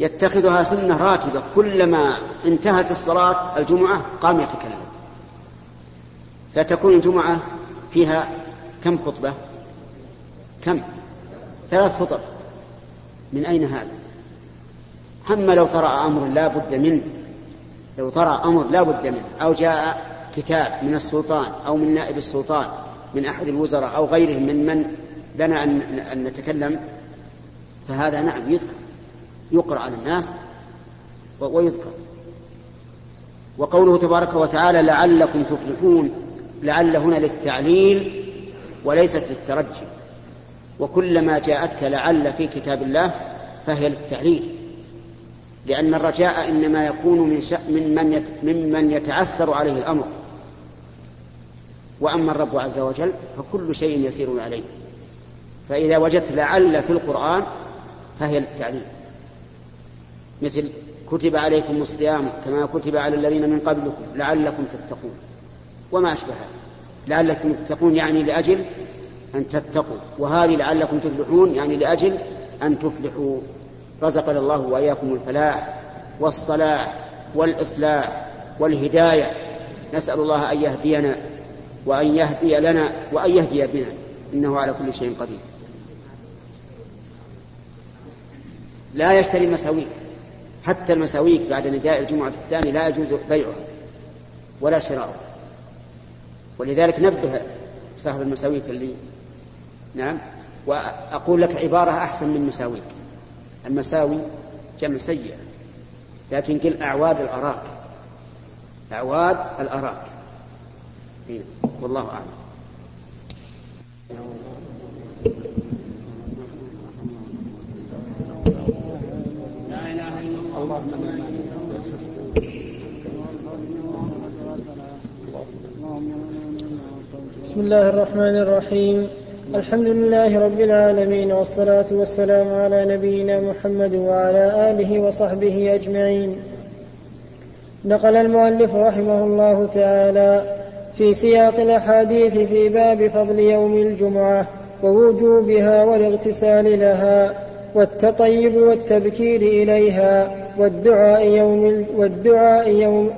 يتخذها سنة راتبة. كلما انتهت الصلاة الجمعة قام يتكلم فتكون الجمعة فيها كم خطبة؟ كم؟ ثلاث خطب. من أين هذا؟ أما لو طرأ أمر لا بد منه. لو طرأ أمر لا بد منه. أو جاء كتاب من السلطان أو من نائب السلطان من أحد الوزراء أو غيرهم من من لنا أن, نتكلم فهذا نعم يذكر. يقرأ على الناس ويذكر. وقوله تبارك وتعالى لعلكم تفلحون لعل هنا للتعليل وليست للترجي. وكلما جاءتك لعل في كتاب الله فهي للتعليل. لأن الرجاء إنما يكون من من ممن يتعسر عليه الأمر. وأما الرب عز وجل فكل شيء يسير عليه. فإذا وجدت لعل في القرآن فهي للتعليم مثل كتب عليكم الصيام كما كتب على الذين من قبلكم لعلكم تتقون. وما أشبه لعلكم تتقون يعني لأجل أن تتقوا. وهذه لعلكم تفلحون يعني لأجل أن تفلحوا. رزقنا الله وإياكم الفلاح والصلاح والإصلاح والهداية. نسأل الله أن يهدينا وأن يهدي لنا وأن يهدي بنا. إنه على كل شيء قدير. لا يشتري مساويك. حتى المساويك بعد نداء الجمعة الثاني لا يجوز بيعها ولا شراؤها. ولذلك نبه صاحب المساويك اللي نعم. وأقول لك عبارة أحسن من مساويك. المساوي جمع سيئة لكن قل أعواد الأراك. أعواد الأراك. إيه. والله أعلم لا إله إلا الله بسم الله الرحمن الرحيم. الحمد لله رب العالمين والصلاة والسلام على نبينا محمد وعلى آله وصحبه أجمعين. نقل المؤلف رحمه الله تعالى في سياق الأحاديث في باب فضل يوم الجمعة ووجوبها والاغتسال لها والتطيب والتبكير إليها. والدعاء يوم والدعاء يوم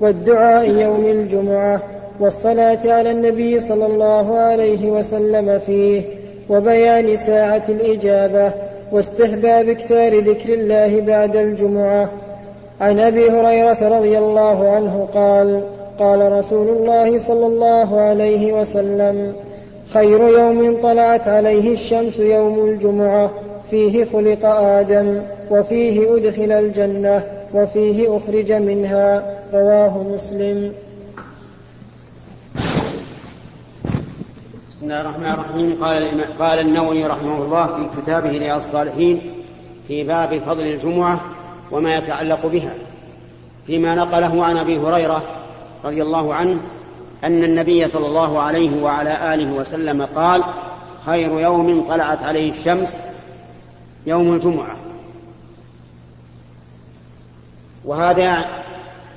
والدعاء يوم الجمعة والصلاة على النبي صلى الله عليه وسلم فيه وبيان ساعة الإجابة واستحباب إكثار ذكر الله بعد الجمعة. عن أبي هريرة رضي الله عنه قال قال رسول الله صلى الله عليه وسلم خير يوم طلعت عليه الشمس يوم الجمعة فيه خلق آدم. وفيه أدخل الجنة وفيه أخرج منها رواه مسلم. بسم الله الرحمن الرحيم. قال قال النووي رحمه الله في كتابه رياض الصالحين في باب فضل الجمعة وما يتعلق بها فيما نقله عن أبي هريرة رضي الله عنه أن النبي صلى الله عليه وعلى آله وسلم قال خير يوم طلعت عليه الشمس يوم الجمعة. وهذا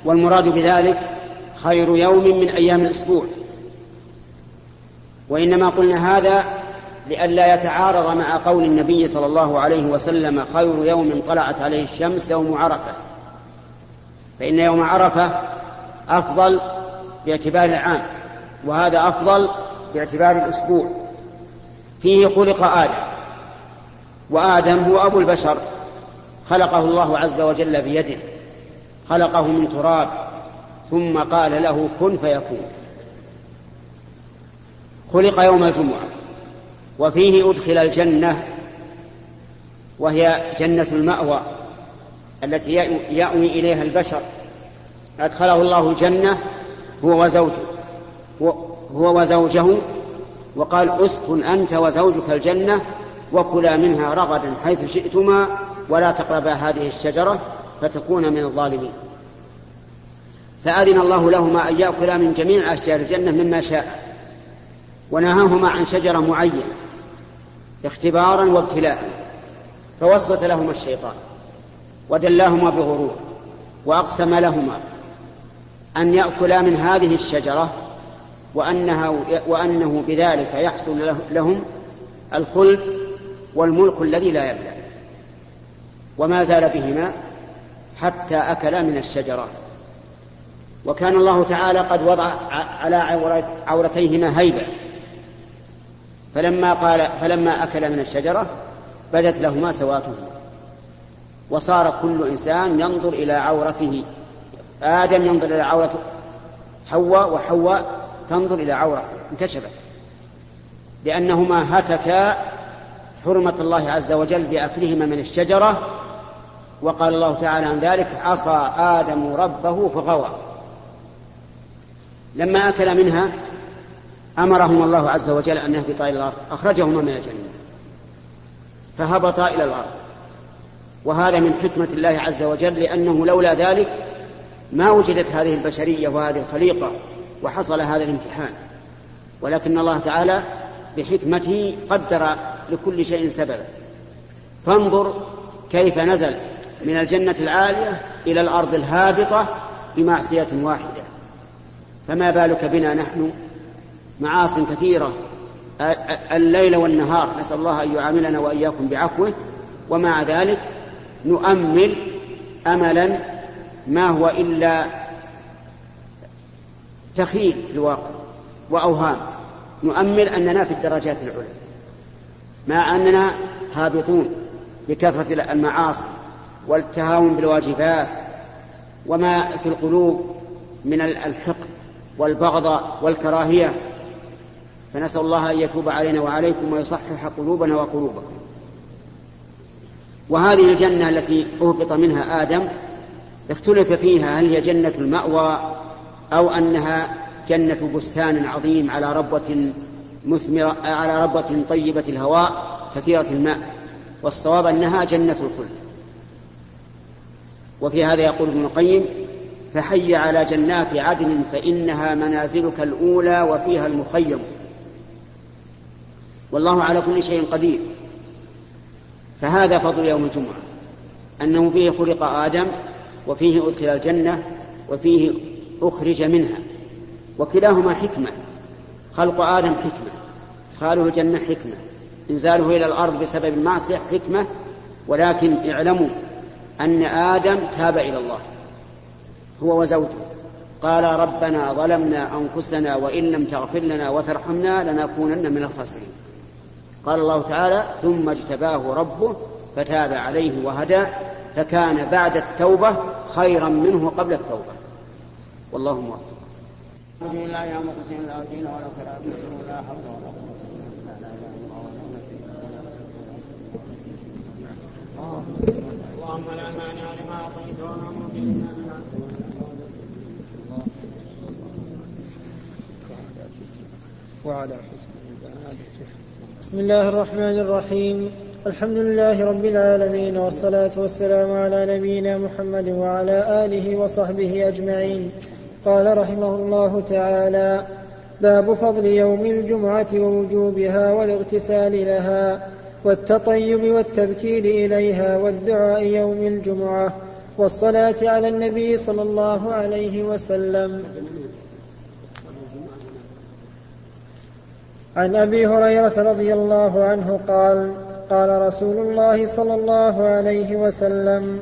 والمراد بذلك خير يوم من أيام الأسبوع. وإنما قلنا هذا لئلا يتعارض مع قول النبي صلى الله عليه وسلم خير يوم طلعت عليه الشمس يوم عرفة. فإن يوم عرفة أفضل باعتبار العام وهذا أفضل باعتبار الأسبوع. فيه خلق آدم وآدم هو أبو البشر خلقه الله عز وجل بيده. خلقه من تراب ثم قال له كن فيكون. خلق يوم الجمعة وفيه أدخل الجنة وهي جنة المأوى التي يأوي إليها البشر. أدخله الله الجنة هو وزوجه هو وزوجه وقال اسكن أنت وزوجك الجنة وكلا منها رغدا حيث شئتما ولا تقربا هذه الشجرة فتكون من الظالمين. فأذن الله لهما أن يأكلا من جميع أشجار الجنة مما شاء ونهاهما عن شجرة معينة اختبارا وابتلاء فوسوس لهما الشيطان ودلاهما بغرور وأقسم لهما أن يأكلا من هذه الشجرة وأنها وأنه بذلك يحصل لهم الخلد والملك الذي لا يبلى وما زال بهما حتى أكلا من الشجرة. وكان الله تعالى قد وضع على عورتيهما هيبة. فلما قال فلما أكل من الشجرة بدت لهما سواتهما وصار كل إنسان ينظر إلى عورته. آدم ينظر إلى عورة حواء وحواء تنظر إلى عورته. انكشفت. لأنهما هتكا حرمة الله عز وجل بأكلهما من الشجرة وقال الله تعالى عن ذلك عصى آدم ربه فغوى. لما أكل منها أمرهما الله عز وجل أن يهبطا إلى الأرض أخرجهما من الجنة فهبطا إلى الأرض. وهذا من حكمة الله عز وجل لأنه لولا ذلك ما وجدت هذه البشرية وهذه الخليقة وحصل هذا الامتحان. ولكن الله تعالى بحكمته قدر لكل شيء سببا. فانظر كيف نزل من الجنة العالية إلى الأرض الهابطة بمعصية واحدة. فما بالك بنا نحن؟ معاص كثيرة. الليل والنهار نسأل الله أن يعاملنا وإياكم بعفوه. ومع ذلك نؤمل أملا ما هو إلا تخيل في الواقع وأوهام. نؤمل أننا في الدرجات العلى مع أننا هابطون بكثرة المعاصي. والتهاون بالواجبات وما في القلوب من الحقد والبغض والكراهية. فنسأل الله أن يتوب علينا وعليكم ويصحح قلوبنا وقلوبكم. وهذه الجنة التي أهبط منها آدم اختلف فيها هل هي جنة المأوى أو أنها جنة بستان عظيم على ربوة مثمرة على ربوة طيبة الهواء كثيرة الماء. والصواب أنها جنة الخلد. وفي هذا يقول ابن القيم فحي على جنات عدن فإنها منازلك الأولى وفيها المخيم. والله على كل شيء قدير. فهذا فضل يوم الجمعة أنه فيه خلق آدم وفيه أدخل الجنة وفيه أخرج منها وكلاهما حكمة خلق آدم حكمة إدخاله الجنة حكمة إنزاله إلى الأرض بسبب المعصية حكمة ولكن اعلموا أن آدم تاب إلى الله هو وزوجه. قال ربنا ظلمنا أنفسنا وإن لم تغفر لنا وترحمنا لنكونن من الخاسرين. قال الله تعالى ثم اجتباه ربه فتاب عليه وهدى فكان بعد التوبة خيرا منه قبل التوبة. والله موفق. لا يا مقسم لا دين ولا ولا حول ولا قوة اللهم لا مانع لما أعطيت ولا مضي لما وعلى حسن بسم الله الرحمن الرحيم. الحمد لله رب العالمين والصلاة والسلام على نبينا محمد وعلى آله وصحبه أجمعين. قال رحمه الله تعالى باب فضل يوم الجمعة ووجوبها والاغتسال لها. والتطيب والتبكير إليها والدعاء يوم الجمعة والصلاة على النبي صلى الله عليه وسلم. عن أبي هريرة رضي الله عنه قال قال رسول الله صلى الله عليه وسلم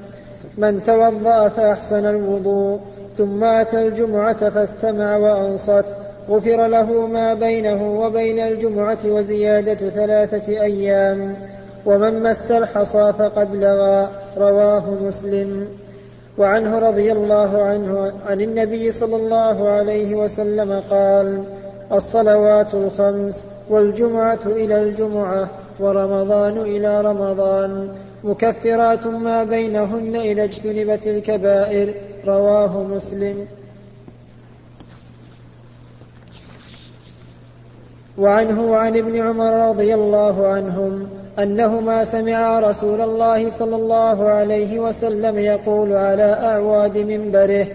من توضأ فأحسن الوضوء ثم أتى الجمعة فاستمع وأنصت غفر له ما بينه وبين الجمعة وزيادة ثلاثة أيام ومن مس الحصى فقد لغى رواه مسلم. وعنه رضي الله عنه عن النبي صلى الله عليه وسلم قال الصلوات الخمس والجمعة إلى الجمعة ورمضان إلى رمضان مكفرات ما بينهن إذا اجتنبت الكبائر رواه مسلم. وعنه وعن ابن عمر رضي الله عنهم أنهما سمعا رسول الله صلى الله عليه وسلم يقول على أعواد منبره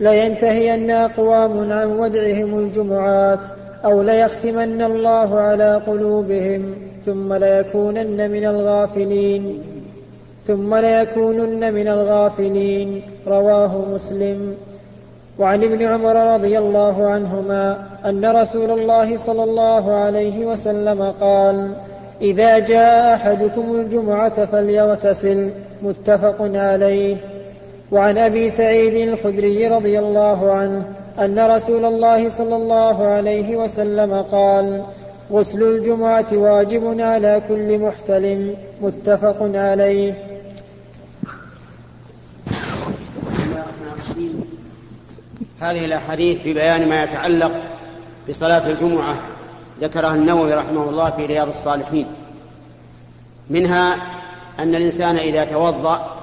لينتهين أقوام عن ودعهم الجمعات أو ليختمن الله على قلوبهم ثم ليكونن من الغافلين. ثم ليكونن من الغافلين رواه مسلم. وعن ابن عمر رضي الله عنهما أن رسول الله صلى الله عليه وسلم قال إذا جاء أحدكم الجمعة فليغتسل. متفق عليه. وعن أبي سعيد الخدري رضي الله عنه أن رسول الله صلى الله عليه وسلم قال غسل الجمعة واجب على كل محتلم. متفق عليه. هذه الأحاديث في بيان ما يتعلق بصلاة الجمعة ذكرها النووي رحمه الله في رياض الصالحين. منها أن الإنسان إذا توضأ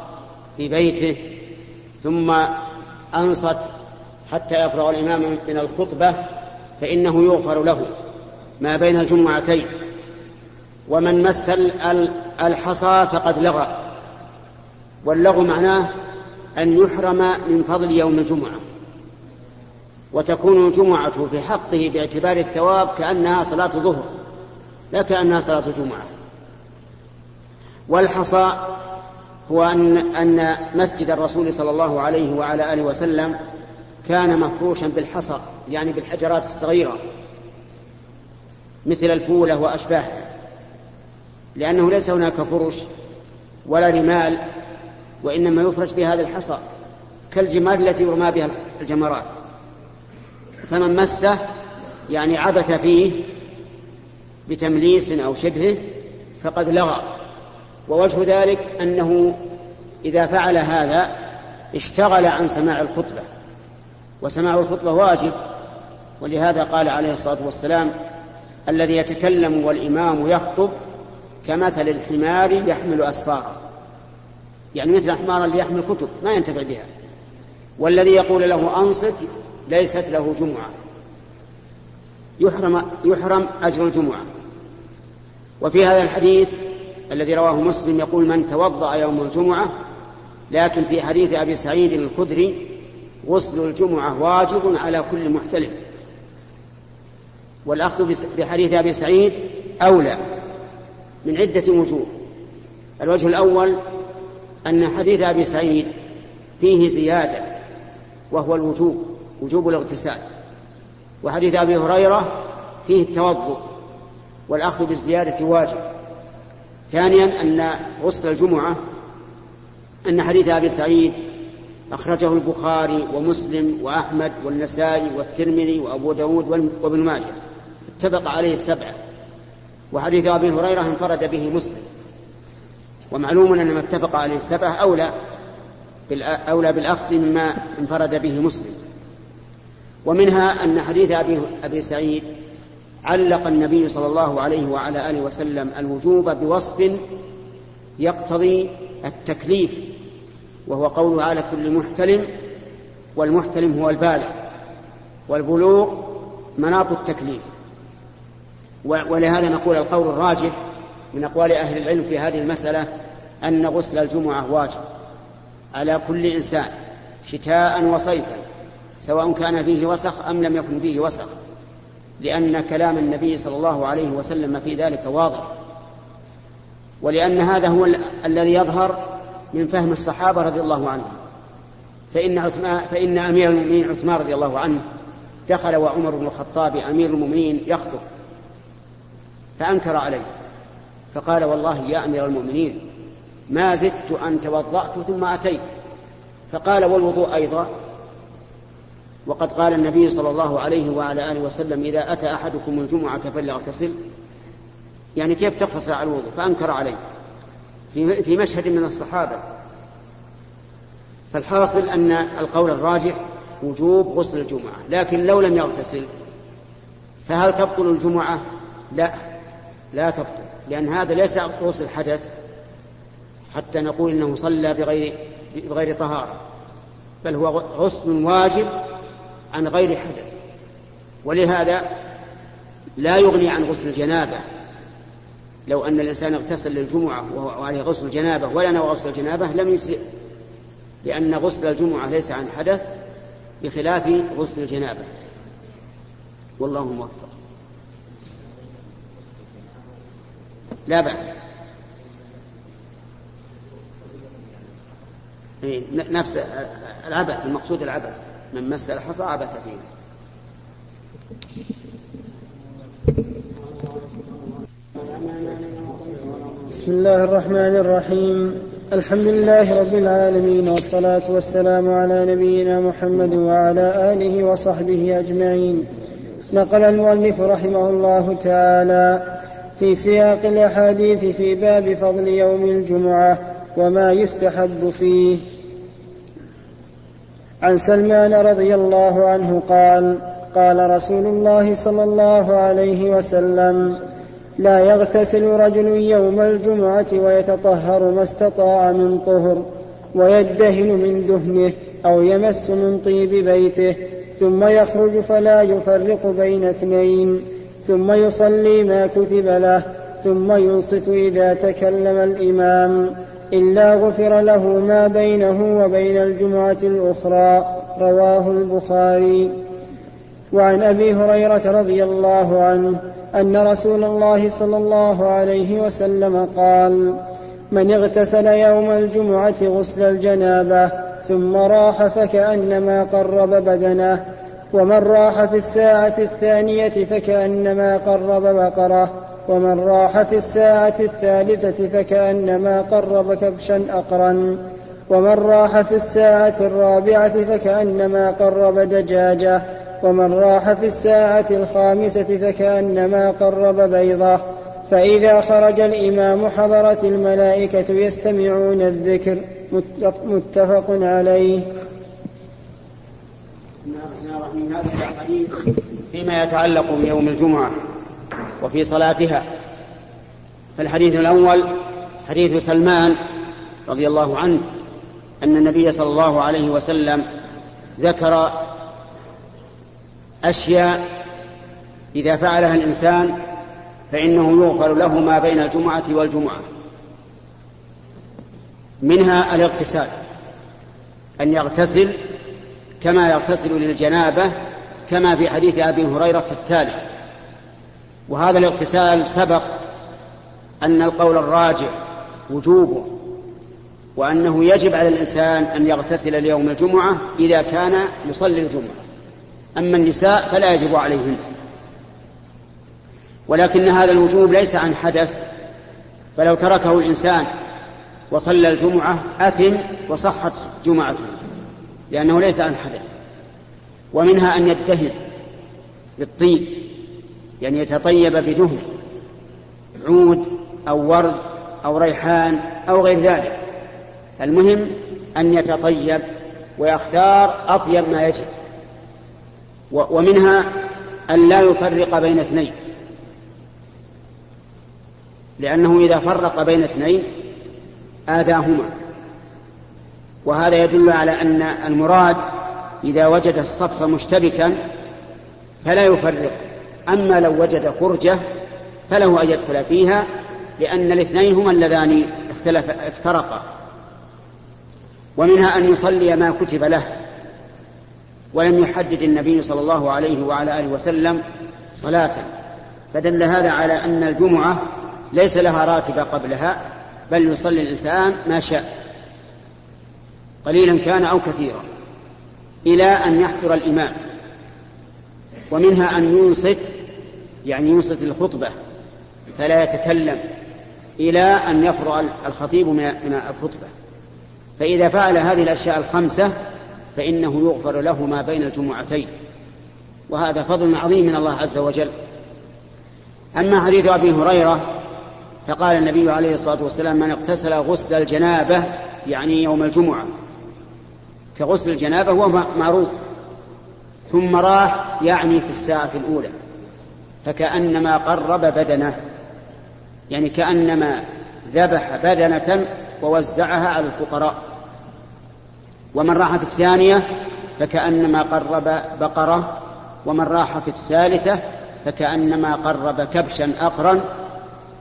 في بيته ثم أنصت حتى يفرغ الإمام من الخطبة فإنه يغفر له ما بين الجمعتين. ومن مس الحصى فقد لغى. واللغو معناه أن يحرم من فضل يوم الجمعة. وتكون الجمعة في حقه باعتبار الثواب كأنها صلاة ظهر لا كأنها صلاة جمعة والحصى هو أن أن مسجد الرسول صلى الله عليه وعلى آله وسلم كان مفروشا بالحصى يعني بالحجرات الصغيرة مثل الفولة وأشباهها لأنه ليس هناك فرش ولا رمال وإنما يفرش بهذا الحصى كالجمال التي يرمى بها الجمرات. فمن مسه يعني عبث فيه بتمليس أو شبهه فقد لغى. ووجه ذلك أنه إذا فعل هذا اشتغل عن سماع الخطبة. وسماع الخطبة واجب. ولهذا قال عليه الصلاة والسلام الذي يتكلم والإمام يخطب كمثل الحمار يحمل أسفارا. يعني مثل الحمار اللي يحمل كتب ما ينتفع بها. والذي يقول له أنصت ليست له جمعة. يحرم, يحرم أجر الجمعة. وفي هذا الحديث الذي رواه مسلم يقول من توضأ يوم الجمعة لكن في حديث أبي سعيد الخدري غسل الجمعة واجب على كل محتلم والأخذ بحديث أبي سعيد أولى من عدة وجوه. الوجه الأول أن حديث أبي سعيد فيه زيادة وهو الوجوب. وجوب الاغتسال. وحديث أبي هريرة فيه التوضؤ والأخذ بالزيادة واجب. ثانيا أن غسل الجمعة أن حديث أبي سعيد أخرجه البخاري ومسلم وأحمد والنسائي والترمذي وأبو داود وابن ماجه. اتفق عليه السبعة وحديث أبي هريرة انفرد به مسلم. ومعلوم أن ما اتفق عليه السبعة أولى أولى بالأخذ مما انفرد به مسلم. ومنها أن حديث أبي, أبي سعيد علق النبي صلى الله عليه وعلى آله وسلم الوجوب بوصف يقتضي التكليف وهو قوله على كل محتلم والمحتلم هو البالغ والبلوغ مناط التكليف. ولهذا نقول القول الراجح من أقوال أهل العلم في هذه المسألة أن غسل الجمعة واجب على كل إنسان شتاء وصيفا. سواء كان فيه وسخ أم لم يكن فيه وسخ لأن كلام النبي صلى الله عليه وسلم في ذلك واضح. ولأن هذا هو الذي يظهر من فهم الصحابة رضي الله عنهم. فإن, عثمان فإن أمير المؤمنين عثمان رضي الله عنه دخل وعمر بن الخطاب أمير المؤمنين يخطب فأنكر عليه فقال والله يا أمير المؤمنين ما زدت أن توضأت ثم أتيت. فقال والوضوء أيضا وقد قال النبي صلى الله عليه وعلى آله وسلم إذا أتى أحدكم الجمعة فليغتسل. يعني كيف تقتصر على الوضوء؟ فأنكر عليه. في مشهد من الصحابة. فالحاصل أن القول الراجح وجوب غسل الجمعة لكن لو لم يغتسل فهل تبطل الجمعة؟ لا. لا تبطل لأن هذا ليس غسل حدث حتى نقول إنه صلى بغير بغير طهارة بل هو غسل واجب عن غير حدث. ولهذا لا يغني عن غسل الجنابة. لو أن الإنسان اغتسل للجمعة وعليه غسل الجنابة ولا نوى غسل الجنابة لم يجزئ. لأن غسل الجمعة ليس عن حدث بخلاف غسل الجنابة. والله موفق. لا بأس. نفس العبث المقصود العبث. من مس الحصى عبث فيه. بسم الله الرحمن الرحيم. الحمد لله رب العالمين والصلاة والسلام على نبينا محمد وعلى آله وصحبه أجمعين. نقل المؤلف رحمه الله تعالى في سياق الأحاديث في باب فضل يوم الجمعة وما يستحب فيه. عن سلمان رضي الله عنه قال قال رسول الله صلى الله عليه وسلم لا يغتسل رجل يوم الجمعة ويتطهر ما استطاع من طهر ويدهن من دهنه أو يمس من طيب بيته ثم يخرج فلا يفرق بين اثنين ثم يصلي ما كتب له ثم ينصت إذا تكلم الإمام إلا غفر له ما بينه وبين الجمعة الأخرى رواه البخاري. وعن أبي هريرة رضي الله عنه أن رسول الله صلى الله عليه وسلم قال من اغتسل يوم الجمعة غسل الجنابة ثم راح فكأنما قرب بدنه ومن راح في الساعة الثانية فكأنما قرب بقرة. ومن راح في الساعة الثالثة فكأنما قرب كبشا أقرا. ومن راح في الساعة الرابعة فكأنما قرب دجاجة. ومن راح في الساعة الخامسة فكأنما قرب بيضة. فإذا خرج الإمام حضرت الملائكة يستمعون الذكر. متفق عليه. من هذا الحديث فيما يتعلق بيوم الجمعة. وفي صلاتها. فالحديث الأول حديث سلمان رضي الله عنه أن النبي صلى الله عليه وسلم ذكر أشياء إذا فعلها الإنسان فإنه يغفر له ما بين الجمعة والجمعة. منها الاغتسال أن يغتسل كما يغتسل للجنابة كما في حديث أبي هريرة التالي. وهذا الاغتسال سبق أن القول الراجع وجوبه وأنه يجب على الإنسان أن يغتسل ليوم الجمعة إذا كان يصلي الجمعة. أما النساء فلا يجب عليهن. ولكن هذا الوجوب ليس عن حدث فلو تركه الإنسان وصلى الجمعة أثم وصحت جمعته لأنه ليس عن حدث. ومنها أن يدهن بالطيب يعني يتطيب بدهن عود أو ورد أو ريحان أو غير ذلك. المهم أن يتطيب ويختار أطيب ما يجب ومنها أن لا يفرق بين اثنين. لأنه إذا فرق بين اثنين آذاهما. وهذا يدل على أن المراد إذا وجد الصف مشتبكا فلا يفرق. أما لو وجد فرجة فله أن يدخل فيها لأن الاثنين هما اللذان اختلف افترقا. ومنها أن يصلي ما كتب له. ولم يحدد النبي صلى الله عليه وعلى آله وسلم صلاة. فدل هذا على أن الجمعة ليس لها راتبة قبلها بل يصلي الإنسان ما شاء. قليلا كان أو كثيرا. إلى أن يحضر الإمام. ومنها أن ينصت يعني ينصت الخطبة فلا يتكلم إلى أن يفرغ الخطيب من الخطبة. فإذا فعل هذه الأشياء الخمسة فإنه يغفر له ما بين الجمعتين. وهذا فضل عظيم من الله عز وجل. أما حديث أبي هريرة فقال النبي عليه الصلاة والسلام من اغتسل غسل الجنابة يعني يوم الجمعة. كغسل الجنابة هو معروف ثم راح يعني في الساعة الأولى. فكأنما قرب بدنه يعني كأنما ذبح بدنة ووزعها على الفقراء. ومن راح في الثانية فكأنما قرب بقرة ومن راح في الثالثة فكأنما قرب كبشا أقرا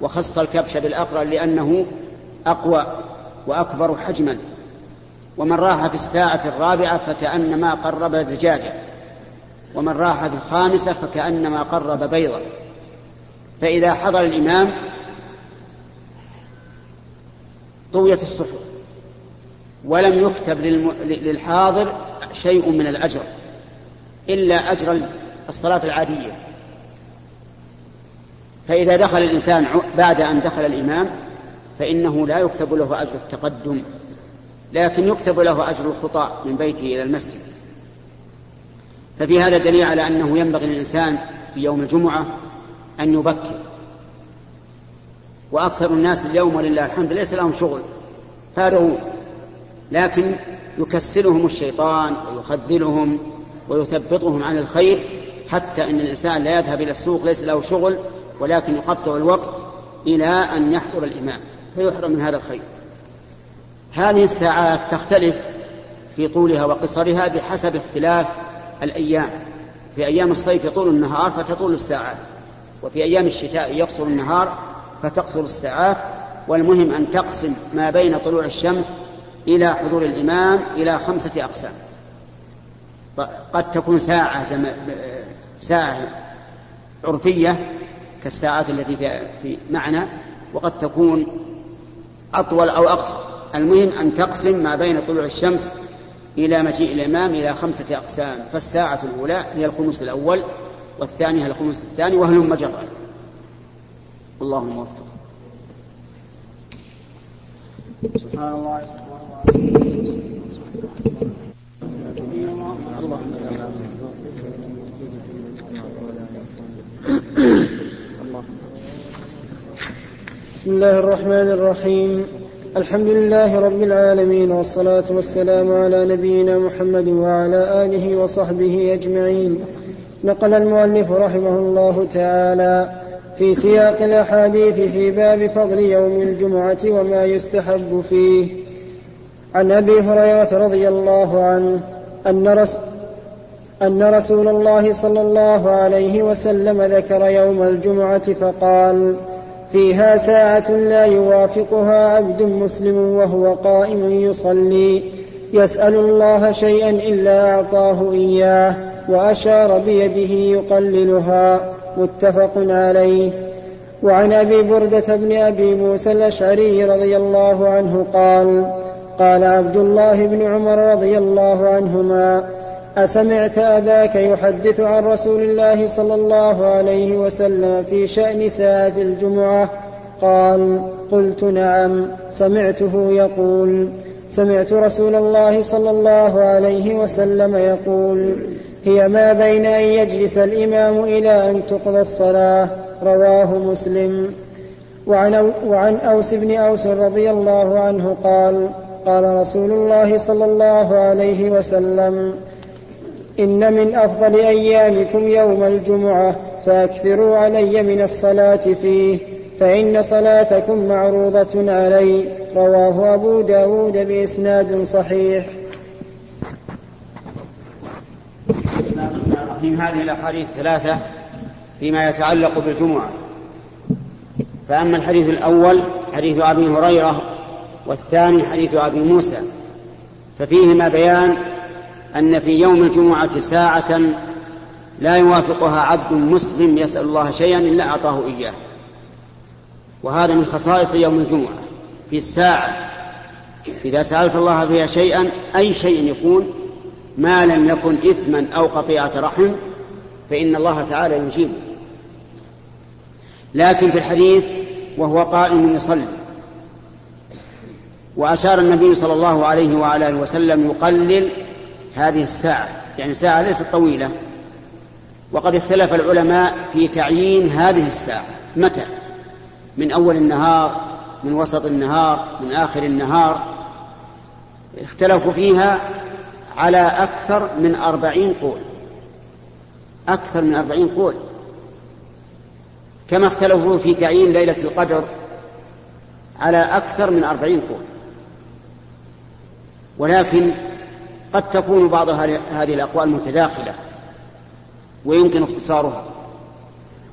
وخص الكبش بالأقرا لأنه أقوى وأكبر حجما. ومن راح في الساعة الرابعة فكأنما قرب دجاجة. ومن راح في الخامسة فكأنما قرب بيضا. فإذا حضر الإمام طويت الصحف ولم يكتب للحاضر شيء من الأجر إلا أجر الصلاة العادية. فإذا دخل الإنسان بعد أن دخل الإمام فإنه لا يكتب له أجر التقدم لكن يكتب له أجر الخطى من بيته إلى المسجد. ففي هذا دليل على أنه ينبغي للإنسان في يوم الجمعة أن يبكر وأكثر الناس اليوم ولله الحمد ليس لهم شغل فارغون لكن يكسلهم الشيطان ويخذلهم ويثبطهم عن الخير حتى إن الإنسان لا يذهب إلى السوق ليس له شغل ولكن يقطع الوقت إلى أن يحضر الإمام فيحرم من هذا الخير. هذه الساعات تختلف في طولها وقصرها بحسب اختلاف الأيام. في أيام الصيف يطول النهار فتطول الساعات. وفي أيام الشتاء يقصر النهار فتقصر الساعات والمهم أن تقسم ما بين طلوع الشمس إلى حضور الإمام إلى خمسة أقسام. قد تكون ساعة زم... ساعة عرفية كالساعات التي في معنى وقد تكون أطول أو أقصر المهم أن تقسم ما بين طلوع الشمس إلى مجيء الإمام إلى خمسة أقسام فالساعة الأولى هي الخمس الأول والثانية الخمس الثاني وهلم مجرا اللهم موفق. سبحان الله سبحان الله بسم الله الرحمن الرحيم. الحمد لله رب العالمين والصلاة والسلام على نبينا محمد وعلى آله وصحبه أجمعين. نقل المؤلف رحمه الله تعالى في سياق الأحاديث في باب فضل يوم الجمعة وما يستحب فيه. عن أبي هريرة رضي الله عنه أن, رس أن رسول الله صلى الله عليه وسلم ذكر يوم الجمعة فقال فيها ساعة لا يوافقها عبد مسلم وهو قائم يصلي. يسأل الله شيئا إلا أعطاه إياه وأشار بيده يقللها. متفق عليه. وعن أبي بردة بن أبي موسى الأشعري رضي الله عنه قال قال عبد الله بن عمر رضي الله عنهما أسمعت أباك يحدث عن رسول الله صلى الله عليه وسلم في شأن ساعة الجمعة؟ قال قلت نعم سمعته يقول. سمعت رسول الله صلى الله عليه وسلم يقول هي ما بين أن يجلس الإمام إلى أن تقضى الصلاة؟ رواه مسلم. وعن, وعن أوس بن أوس رضي الله عنه قال قال رسول الله صلى الله عليه وسلم إن من أفضل أيامكم يوم الجمعة فأكثروا علي من الصلاة فيه فإن صلاتكم معروضة علي. رواه أبو داود بإسناد صحيح. هذه الأحاديث ثلاثة فيما يتعلق بالجمعة. فأما الحديث الأول حديث أبي هريرة والثاني حديث أبي موسى ففيهما بيان أن في يوم الجمعة ساعة لا يوافقها عبد مسلم يسأل الله شيئا إلا أعطاه إياه. وهذا من خصائص يوم الجمعة. في الساعة إذا سألت الله فيها شيئا أي شيء يكون ما لم يكن إثما أو قطيعة رحم فإن الله تعالى يجيبه لكن في الحديث وهو قائم يصلي. وأشار النبي صلى الله عليه وعلى آله وسلم يقلل هذه الساعة يعني ساعة ليست طويلة. وقد اختلف العلماء في تعيين هذه الساعة. متى؟ من أول النهار من وسط النهار من آخر النهار. اختلفوا فيها على أكثر من أربعين قول. أكثر من أربعين قول. كما اختلفوا في تعيين ليلة القدر على أكثر من أربعين قول. ولكن قد تكون بعض هذه الأقوال متداخلة ويمكن اختصارها.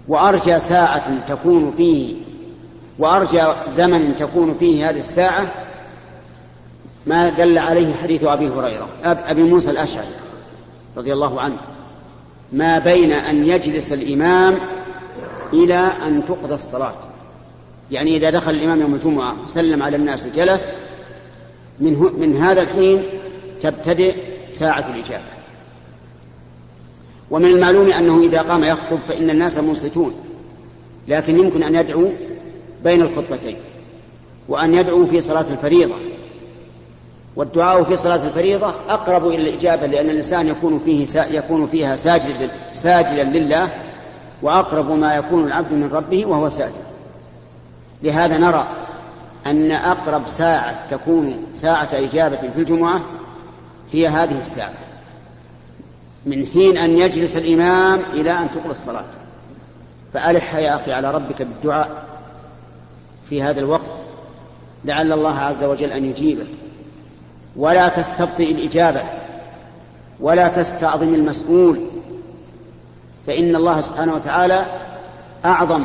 وأرجى ساعة تكون فيه وأرجى زمن تكون فيه هذه الساعة ما دل عليه حديث أبي هريرة أبي موسى الأشعري رضي الله عنه. ما بين أن يجلس الإمام إلى أن تقضى الصلاة. يعني إذا دخل الإمام يوم الجمعة وسلم على الناس وجلس من, من هذا الحين تبتدئ ساعة الإجابة. ومن المعلوم أنه إذا قام يخطب فإن الناس منصتون لكن يمكن أن يدعو بين الخطبتين وأن يدعو في صلاة الفريضة. والدعاء في صلاة الفريضة أقرب إلى الإجابة لأن الإنسان يكون فيه يكون فيها ساجدا ساجدا لله وأقرب ما يكون العبد من ربه وهو ساجد. لهذا نرى أن أقرب ساعة تكون ساعة إجابة في الجمعة هي هذه الساعة. من حين أن يجلس الإمام إلى أن تقضى الصلاة. فألح يا أخي على ربك بالدعاء في هذا الوقت لعل الله عز وجل أن يجيبك ولا تستبطئ الإجابة ولا تستعظم المسؤول. فإن الله سبحانه وتعالى أعظم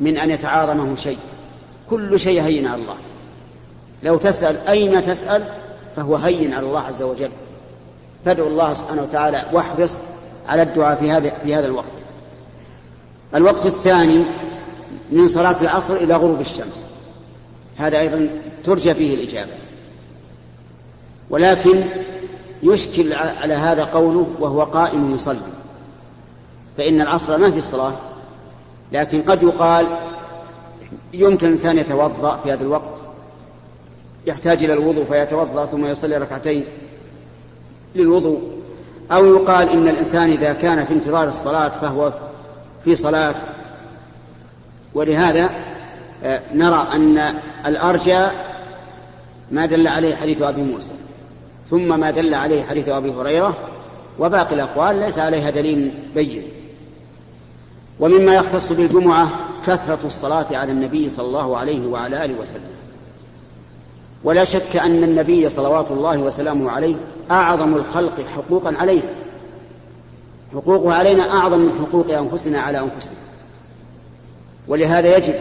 من أن يتعاظمه شيء. كل شيء هين على الله. لو تسأل أين تسأل؟ فهو هين على الله عز وجل. فادعوا الله سبحانه وتعالى واحرص على الدعاء في هذا في هذا الوقت. الوقت الثاني من صلاة العصر إلى غروب الشمس. هذا أيضا ترجى فيه الإجابة. ولكن يشكل على هذا قوله وهو قائم يصلي. فإن العصر ما في الصلاة لكن قد يقال يمكن الإنسان يتوضأ في هذا الوقت. يحتاج إلى الوضوء فيتوضأ ثم يصلي ركعتين للوضوء. أو يقال إن الإنسان إذا كان في انتظار الصلاة فهو في صلاة. ولهذا آه، نرى أن الأرجى ما دل عليه حديث أبي موسى ثم ما دل عليه حديث أبي هريرة وباقي الأقوال ليس عليها دليل بين. ومما يختص بالجمعة كثرة الصلاة على النبي صلى الله عليه وعلى آله وسلم. ولا شك أن النبي صلوات الله وسلامه عليه أعظم الخلق حقوقا علينا حقوقه علينا أعظم من حقوق أنفسنا على أنفسنا. ولهذا يجب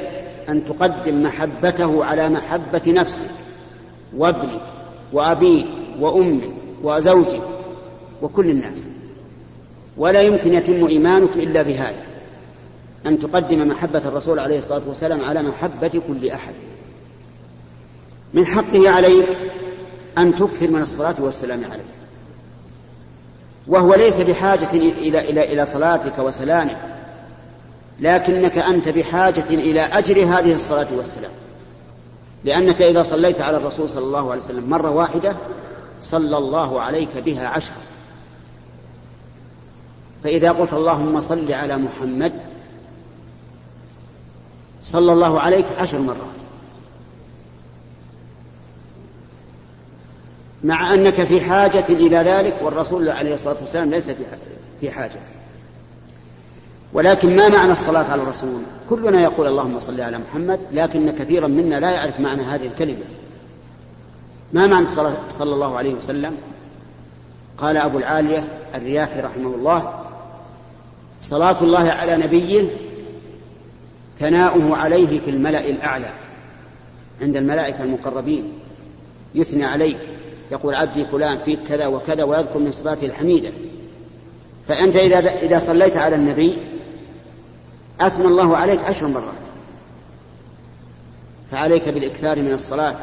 أن تقدم محبته على محبة نفسك وابنك وأبيك وأمك وزوجك وكل الناس. ولا يمكن يتم إيمانك إلا بهذا أن تقدم محبة الرسول عليه الصلاة والسلام على محبة كل أحد. من حقه عليك أن تكثر من الصلاة والسلام عليه وهو ليس بحاجة إلى إلى إلى صلاتك وسلامك لكنك أنت بحاجة إلى أجر هذه الصلاة والسلام. لأنك إذا صليت على الرسول صلى الله عليه وسلم مرة واحدة صلى الله عليك بها عشرة. فإذا قلت اللهم صل على محمد صلى الله عليك عشر مرات. مع أنك في حاجة إلى ذلك والرسول عليه الصلاة والسلام ليس في حاجة. ولكن ما معنى الصلاة على الرسول؟ كلنا يقول اللهم صل على محمد لكن كثيرا منا لا يعرف معنى هذه الكلمة. ما معنى الصلاة صلى الله عليه وسلم؟ قال أبو العالية الرياحي رحمه الله صلاة الله على نبيه ثناؤه عليه في الملأ الأعلى عند الملائكة المقربين يثنى عليه. يقول عبدي فلان فيك كذا وكذا ويذكر من صفاته الحميدة. فأنت إذا إذا صليت على النبي أثنى الله عليك عشر مرات. فعليك بالإكثار من الصلاة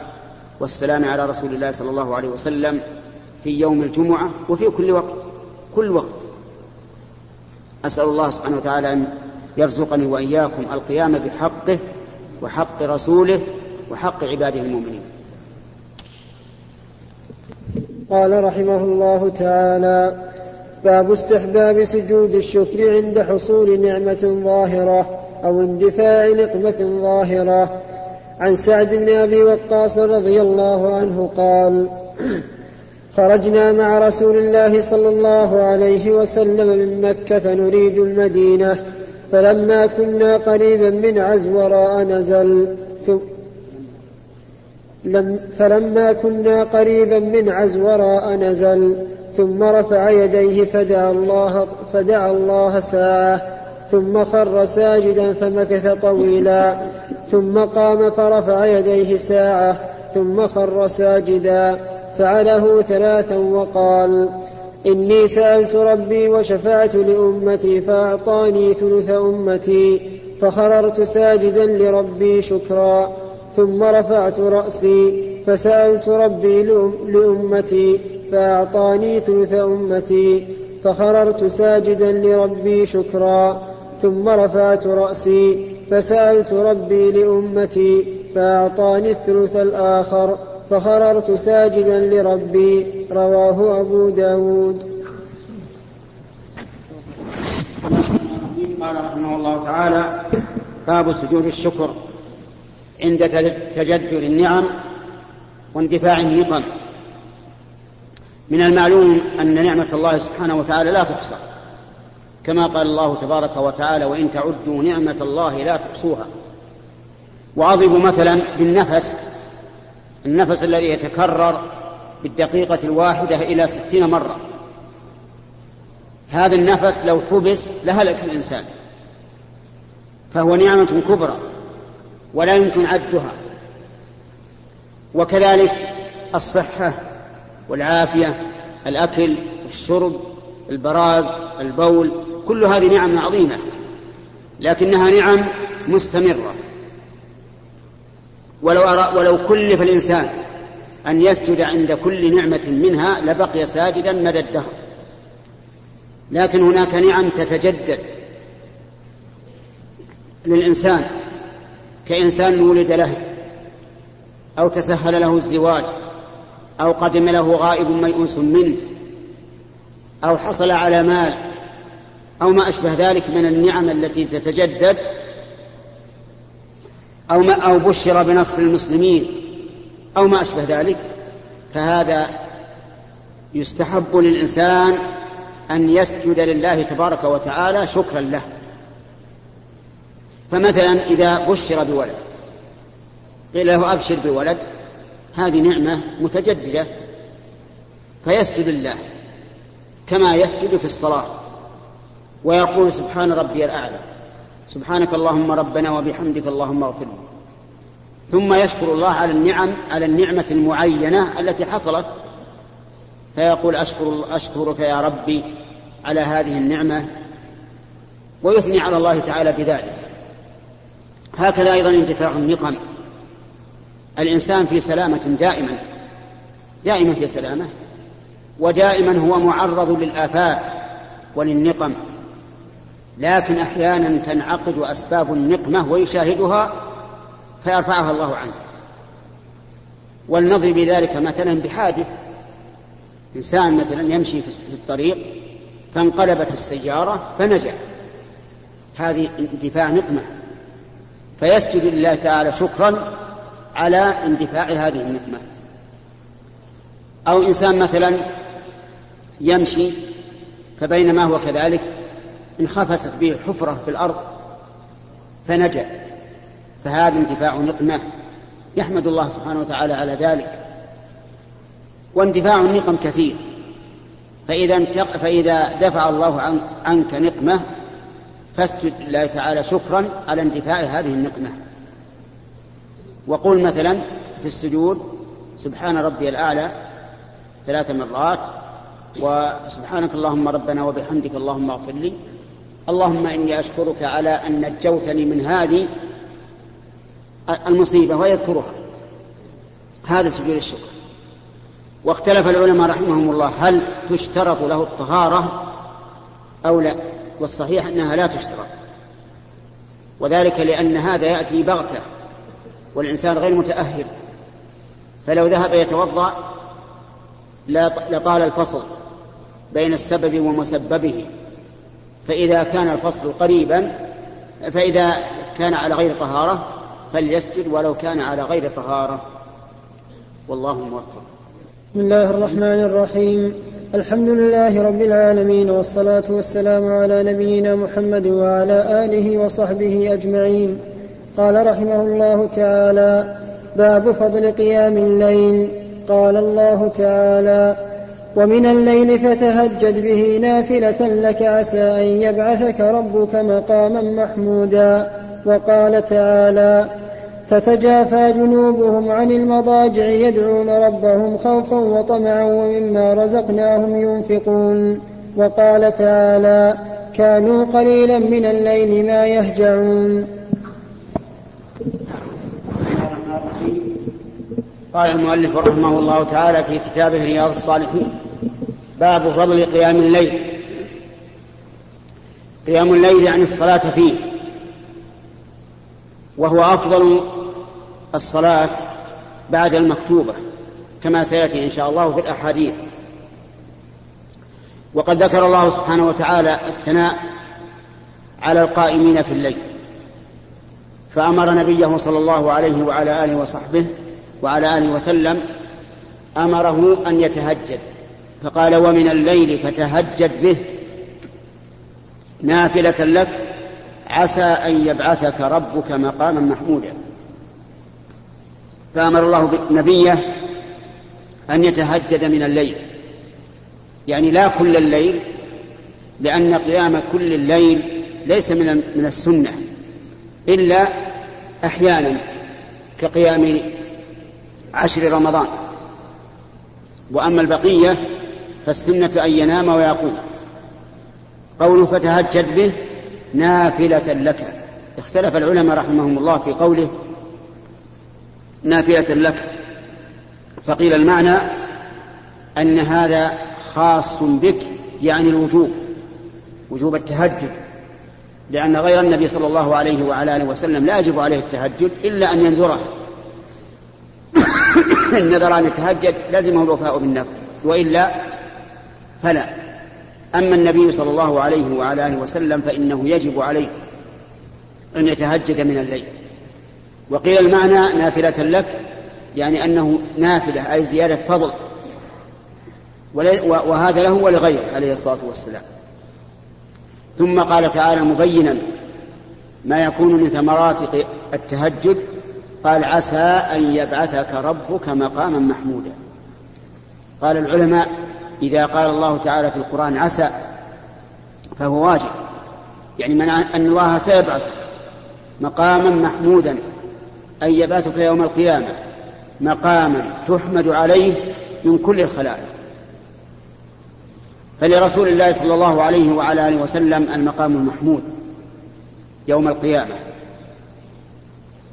والسلام على رسول الله صلى الله عليه وسلم في يوم الجمعة وفي كل وقت كل وقت. أسأل الله سبحانه وتعالى أن يرزقني وإياكم القيام بحقه وحق رسوله وحق عباده المؤمنين. قال رحمه الله تعالى باب استحباب سجود الشكر عند حصول نعمة ظاهرة أو اندفاع نقمة ظاهرة. عن سعد بن أبي وقاص رضي الله عنه قال خرجنا مع رسول الله صلى الله عليه وسلم من مكة نريد المدينة فلما كنا قريبا من عزوراء نزل لم فلما كنا قريبا من عزوراء نزل ثم رفع يديه فدعا الله فدعا الله ساعة ثم خر ساجدا فمكث طويلا ثم قام فرفع يديه ساعة ثم خر ساجدا فعله ثلاثا وقال إني سألت ربي وشفعت لأمتي فأعطاني ثلث أمتي فخررت ساجدا لربي شكرا. ثم رفعت رأسي فسألت ربي لأمتي فأعطاني ثلث أمتي فخررت ساجدا لربي شكرا ثم رفعت رأسي فسألت ربي لأمتي فأعطاني الثلث الآخر فخررت ساجدا لربي رواه أبو داود. قال رحمه الله تعالى باب سجود الشكر. عند تجدد النعم واندفاع النقم. من المعلوم أن نعمة الله سبحانه وتعالى لا تحصى. كما قال الله تبارك وتعالى وإن تعدوا نعمة الله لا تحصوها. وأضرب مثلا بالنفس. النفس الذي يتكرر بالدقيقة الواحدة إلى ستين مرة. هذا النفس لو حبس لهلك الإنسان. فهو نعمة كبرى. ولا يمكن عدها. وكذلك الصحة والعافية الأكل الشرب البراز البول كل هذه نعم عظيمة لكنها نعم مستمرة. ولو أرى ولو كلف الإنسان أن يسجد عند كل نعمة منها لبقي ساجدا مدى الدهر. لكن هناك نعم تتجدد للإنسان كإنسان ولد له أو تسهل له الزواج أو قدم له غائب ميؤوس منه أو حصل على مال أو ما أشبه ذلك من النعم التي تتجدد أو ما أو بشر بنصر المسلمين أو ما أشبه ذلك. فهذا يستحب للإنسان أن يسجد لله تبارك وتعالى شكرا له. فمثلا إذا بشر بولد قيل له أبشر بولد هذه نعمة متجددة فيسجد لله كما يسجد في الصلاة ويقول سبحان ربي الأعلى سبحانك اللهم ربنا وبحمدك اللهم اغفر لي. ثم يشكر الله على النعم على النعمة المعينة التي حصلت فيقول أشكر أشكرك يا ربي على هذه النعمة ويثني على الله تعالى بذلك. هكذا أيضا انتفاع النقم. الإنسان في سلامة دائما دائما في سلامة ودائما هو معرض للآفات وللنقم. لكن أحيانا تنعقد أسباب النقمة ويشاهدها فيرفعها الله عنه. ولنضرب ذلك مثلا بحادث. إنسان مثلا يمشي في الطريق فانقلبت السيارة فنجا. هذه اندفاع نقمة. فيسجد لله تعالى شكرا على اندفاع هذه النقمة أو إنسان مثلا يمشي فبينما هو كذلك انخفست به حفرة في الأرض فنجا فهذا انتفاع نقمة يحمد الله سبحانه وتعالى على ذلك. واندفاع النقم كثير فإذا فإذا دفع الله عنك نقمة فاسجد لله تعالى شكرا على اندفاع هذه النقمة. وقل مثلا في السجود سبحان ربي الأعلى ثلاث مرات وسبحانك اللهم ربنا وبحمدك اللهم اغفر لي. اللهم إني أشكرك على أن نجوتني من هذه المصيبة ويذكرها. هذا سجود الشكر. واختلف العلماء رحمهم الله هل تشترط له الطهارة أو لا؟ والصحيح أنها لا تشترط. وذلك لأن هذا يأتي بغتة والإنسان غير متأهل. فلو ذهب يتوضأ لطال الفصل بين السبب ومسببه. فإذا كان الفصل قريبا فإذا كان على غير طهارة فليسجد ولو كان على غير طهارة. والله موفق. بسم الله الرحمن الرحيم. الحمد لله رب العالمين والصلاة والسلام على نبينا محمد وعلى آله وصحبه أجمعين. قال رحمه الله تعالى باب فضل قيام الليل. قال الله تعالى ومن الليل فتهجد به نافلة لك عسى أن يبعثك ربك مقاما محمودا. وقال تعالى تتجافى جنوبهم عن المضاجع يدعون ربهم خوفا وطمعا ومما رزقناهم ينفقون. وقال تعالى كانوا قليلا من الليل ما يهجعون قال المؤلف رحمه الله تعالى في كتابه رياض الصالحين باب فضل قيام الليل قيام الليل يعني الصلاة فيه. وهو أفضل الصلاة بعد المكتوبة كما سيأتي إن شاء الله في الأحاديث. وقد ذكر الله سبحانه وتعالى الثناء على القائمين في الليل فأمر نبيه صلى الله عليه وعلى آله وصحبه وعلى آله وسلم أمره أن يتهجد فقال ومن الليل فتهجد به نافلة لك عسى أن يبعثك ربك مقاما محمودا. فأمر الله نبيه أن يتهجد من الليل. يعني لا كل الليل لأن قيام كل الليل ليس من من السنة إلا أحيانا كقيام عشر رمضان. وأما البقية فالسنة أن ينام ويقوم. قوله فتهجد به نافلة لك. اختلف العلماء رحمهم الله في قوله نافلة لك. فقيل المعنى أن هذا خاص بك يعني الوجوب وجوب التهجد لأن غير النبي صلى الله عليه وعلى آله وسلم لا يجب عليه التهجد إلا أن ينذره. إن نذر أن يتهجد لزمه الوفاء بالنذر وإلا فلا. أما النبي صلى الله عليه وعلى آله وسلم فإنه يجب عليه أن يتهجد من الليل. وقيل المعنى نافلة لك يعني أنه نافلة أي زيادة فضل. وهذا له ولغيره عليه الصلاة والسلام. ثم قال تعالى مبينا ما يكون من ثمرات التهجد قال عسى أن يبعثك ربك مقاما محمودا. قال العلماء إذا قال الله تعالى في القرآن عسى فهو واجب. يعني من أن الله سيبعثك مقاما محمودا. أن يبعثك يوم القيامة مقاما تحمد عليه من كل الخلائق. فلرسول الله صلى الله عليه وعلى آله وسلم المقام المحمود يوم القيامة.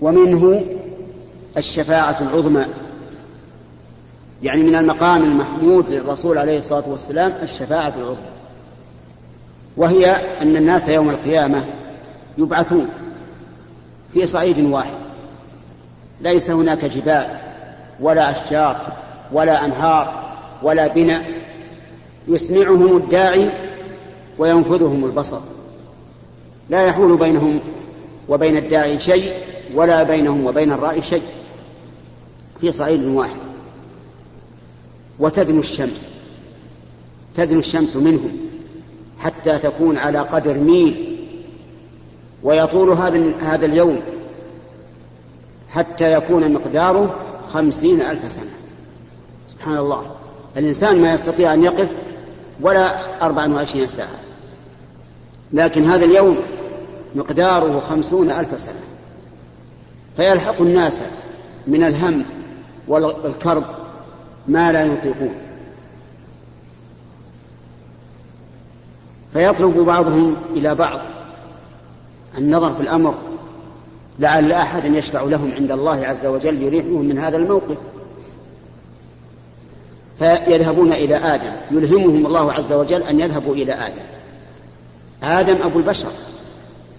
ومنه الشفاعة العظمى يعني من المقام المحمود للرسول عليه الصلاة والسلام الشفاعة العظمى. وهي أن الناس يوم القيامة يبعثون في صعيد واحد. ليس هناك جبال ولا أشجار ولا أنهار ولا بناء. يسمعهم الداعي وينفذهم البصر. لا يحول بينهم وبين الداعي شيء ولا بينهم وبين الرأي شيء في صعيد واحد. وتدنو الشمس. تدنو الشمس منهم حتى تكون على قدر ميل. ويطول هذا هذا اليوم حتى يكون مقداره خمسين ألف سنة. سبحان الله. الإنسان ما يستطيع أن يقف ولا أربع وعشرين ساعة. لكن هذا اليوم مقداره خمسون ألف سنة. فيلحق الناس من الهم والكرب ما لا يطيقون. فيطلب بعضهم إلى بعض النظر في الأمر لعل أحدا يشفع لهم عند الله عز وجل يريحهم من هذا الموقف. فيذهبون إلى آدم. يلهمهم الله عز وجل أن يذهبوا إلى آدم. آدم أبو البشر.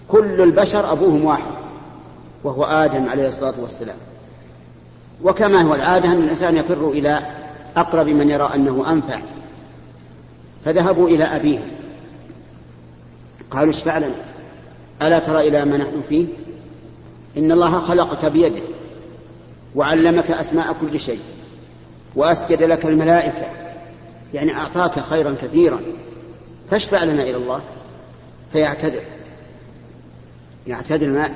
كل البشر أبوهم واحد وهو آدم عليه الصلاة والسلام. وكما هو العادة أن الإنسان يفر إلى أقرب من يرى أنه أنفع. فذهبوا إلى أبيهم قالوا اشفع لنا. ألا ترى إلى ما نحن فيه؟ إن الله خلقك بيده وعلمك أسماء كل شيء وأسجد لك الملائكة يعني أعطاك خيرا كثيرا فاشفع لنا إلى الله فيعتذر. يعتذر ما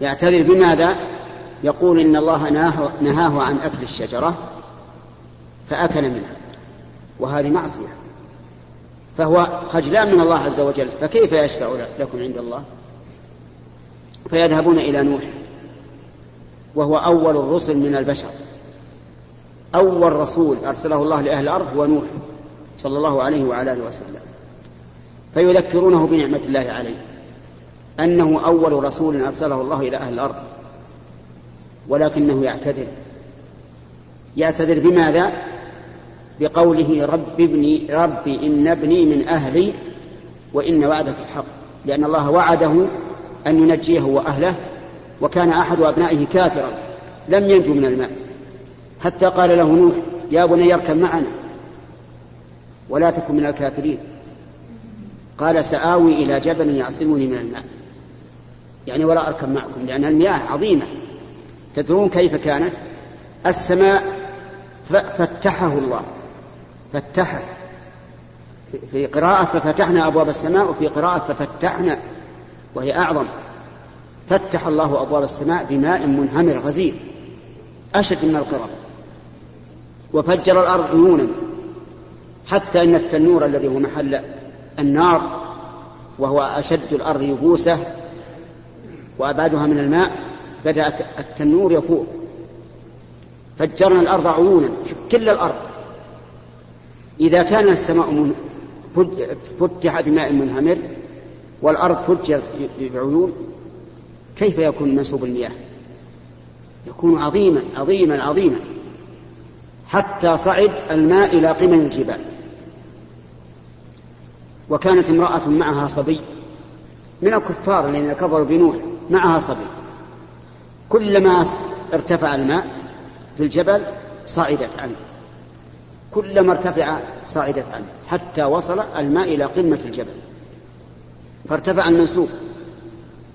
يعتذر بماذا؟ يقول إن الله نهاه, عن أكل الشجرة فأكل منها وهذه معصية. فهو خجلان من الله عز وجل فكيف يشفع لكم عند الله؟ فيذهبون إلى نوح وهو أول الرسل من البشر. أول رسول أرسله الله لأهل الأرض هو نوح صلى الله عليه وعلى آله وسلم. فيذكرونه بنعمة الله عليه أنه أول رسول أرسله الله إلى أهل الأرض ولكنه يعتذر. يعتذر بماذا؟ بقوله رب ابني ربي إن ابني من أهلي وإن وعدك الحق لأن الله وعده أن ينجيه وأهله وكان أحد أبنائه كافرا لم ينجو من الماء. حتى قال له نوح يا بني اركب معنا ولا تكن من الكافرين. قال سآوي إلى جبل يعصمني من الماء. يعني ولا أركب معكم لأن المياه عظيمة. تدرون كيف كانت؟ السماء فتحه الله فتحه. في قراءة ففتحنا أبواب السماء وفي قراءة ففتحنا وهي أعظم. فتح الله أبواب السماء بماء منهمر غزير أشد من القرى وفجر الأرض عيونا حتى أن التنور الذي هو محل النار وهو أشد الأرض يبوسة وأبعدها من الماء بدأ التنور يفور فجرنا الأرض عيونا كل الأرض. إذا كان السماء فتح بماء منهمر والأرض فجرت بعيون كيف يكون منسوب المياه؟ يكون عظيما عظيما عظيما. حتى صعد الماء إلى قمم الجبال. وكانت امرأة معها صبي من الكفار الذين كفروا بنوح معها صبي. كلما ارتفع الماء في الجبل صعدت عنه. كلما ارتفع صعدت عنه حتى وصل الماء إلى قمة الجبل. فارتفع المنسوب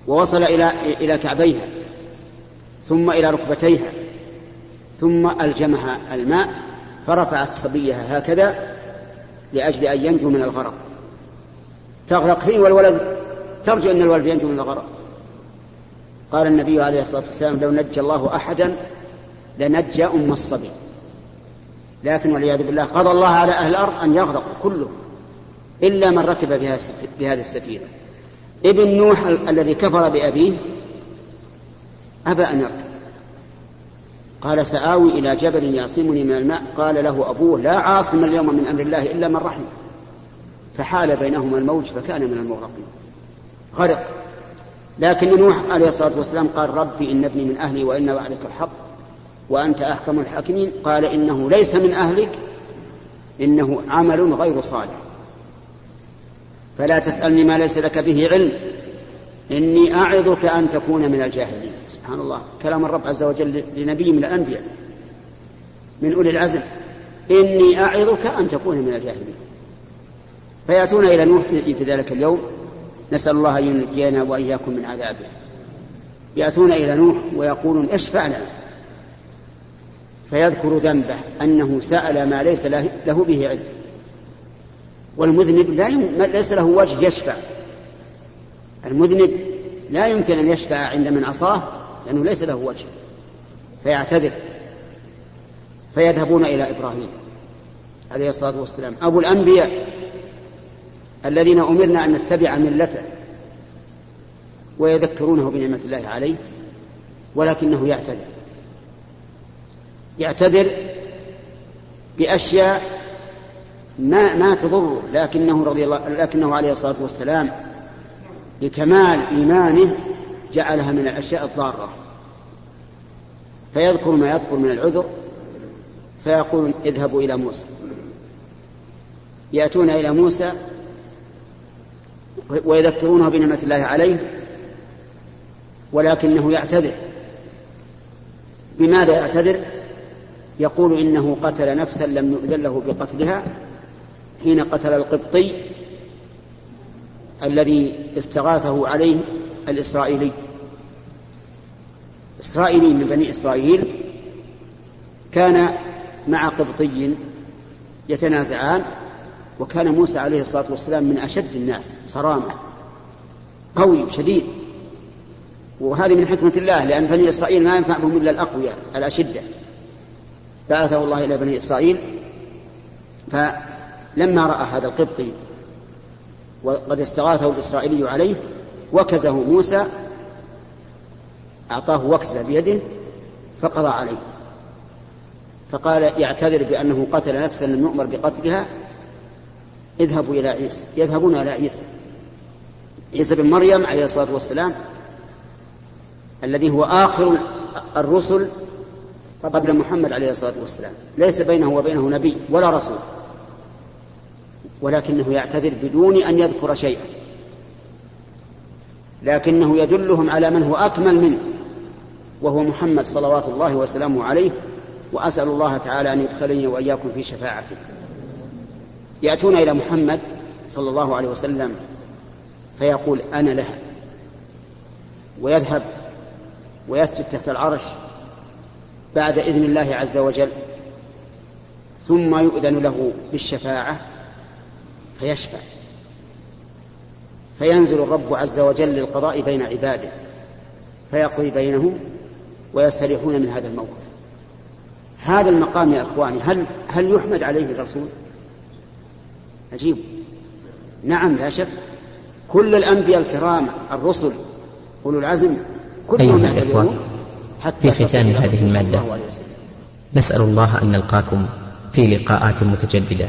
ووصل إلى إلى كعبيها ثم إلى ركبتيها ثم ألجمها الماء فرفعت صبيها هكذا لأجل أن ينجو من الغرق. تغرق هي والولد. ترجو أن الولد ينجو من الغرق. قال النبي عليه الصلاة والسلام لو نجى الله أحدا لنجى أم الصبي. لكن والعياذ بالله قضى الله على أهل الأرض أن يغرق كله إلا من ركب بهذه السفينة. ابن نوح الذي كفر بأبيه أبى أن يركب. قال سآوي إلى جبل يعصمني من الماء. قال له أبوه لا عاصم اليوم من أمر الله إلا من رحم فحال بينهما الموج فكان من المغرقين. غرق. لكن نوح عليه الصلاة والسلام قال ربي إن ابني من أهلي وإن وعدك الحق وأنت أحكم الحاكمين. قال إنه ليس من أهلك إنه عمل غير صالح. فلا تسألني ما ليس لك به علم. إني أعظك أن تكون من الجاهلين. سبحان الله. كلام الرب عز وجل لنبي من الأنبياء. من أولي العزم. إني أعظك أن تكون من الجاهلين. فيأتون إلى نوح في ذلك اليوم. نسأل الله أن ينجينا وإياكم من عذابه. يأتون إلى نوح ويقولون اشفع لنا فيذكر ذنبه أنه سأل ما ليس له به علم. والمذنب لا يم... ليس له وجه يشفع. المذنب لا يمكن أن يشفع عند من عصاه لأنه ليس له وجه فيعتذر فيذهبون إلى إبراهيم عليه الصلاة والسلام. أبو الأنبياء الذين أمرنا أن نتبع ملته ويذكرونه بنعمة الله عليه ولكنه يعتذر. يعتذر بأشياء ما ما تضره لكنه رضي الله لكنه عليه الصلاة والسلام لكمال إيمانه جعلها من الأشياء الضارة. فيذكر ما يذكر من العذر فيقول اذهبوا إلى موسى. يأتون إلى موسى ويذكرونه بنعمة الله عليه ولكنه يعتذر. بماذا يعتذر؟ يقول إنه قتل نفسا لم يؤذن له بقتلها حين قتل القبطي الذي استغاثه عليه الإسرائيلي. إسرائيلي من بني إسرائيل كان مع قبطي يتنازعان وكان موسى عليه الصلاة والسلام من أشد الناس صرامة قوي شديد. وهذه من حكمة الله لأن بني إسرائيل ما ينفعهم إلا الأقوياء الأشدة. بعثه الله إلى بني إسرائيل فلما رأى هذا القبطي وقد استغاثه الإسرائيلي عليه وكزه موسى أعطاه وكزة بيده فقضى عليه. فقال يعتذر بأنه قتل نفسا لم يؤمر بقتلها اذهبوا إلى عيسى يذهبون إلى عيسى. عيسى بن مريم عليه الصلاة والسلام الذي هو آخر الرسل قبل محمد عليه الصلاة والسلام. ليس بينه وبينه نبي ولا رسول. ولكنه يعتذر بدون أن يذكر شيئا. لكنه يدلهم على من هو أكمل منه وهو محمد صلوات الله وسلامه عليه وأسأل الله تعالى أن يدخلني وإياكم في شفاعته. يأتون إلى محمد صلى الله عليه وسلم فيقول أنا لها ويذهب ويسجد تحت العرش بعد إذن الله عز وجل ثم يؤذن له بالشفاعة فيشفع. فينزل الرب عز وجل للقضاء بين عباده. فيقضي بينهم ويستريحون من هذا الموقف. هذا المقام يا إخواني هل هل يحمد عليه الرسول؟ عجيب. نعم لا شك. كل الأنبياء الكرام الرسل أولو العزم كلهم يعتبرون حتى في ختام هذه المادة نسأل الله أن نلقاكم في لقاءات متجددة.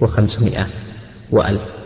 وخمسمائة وألف.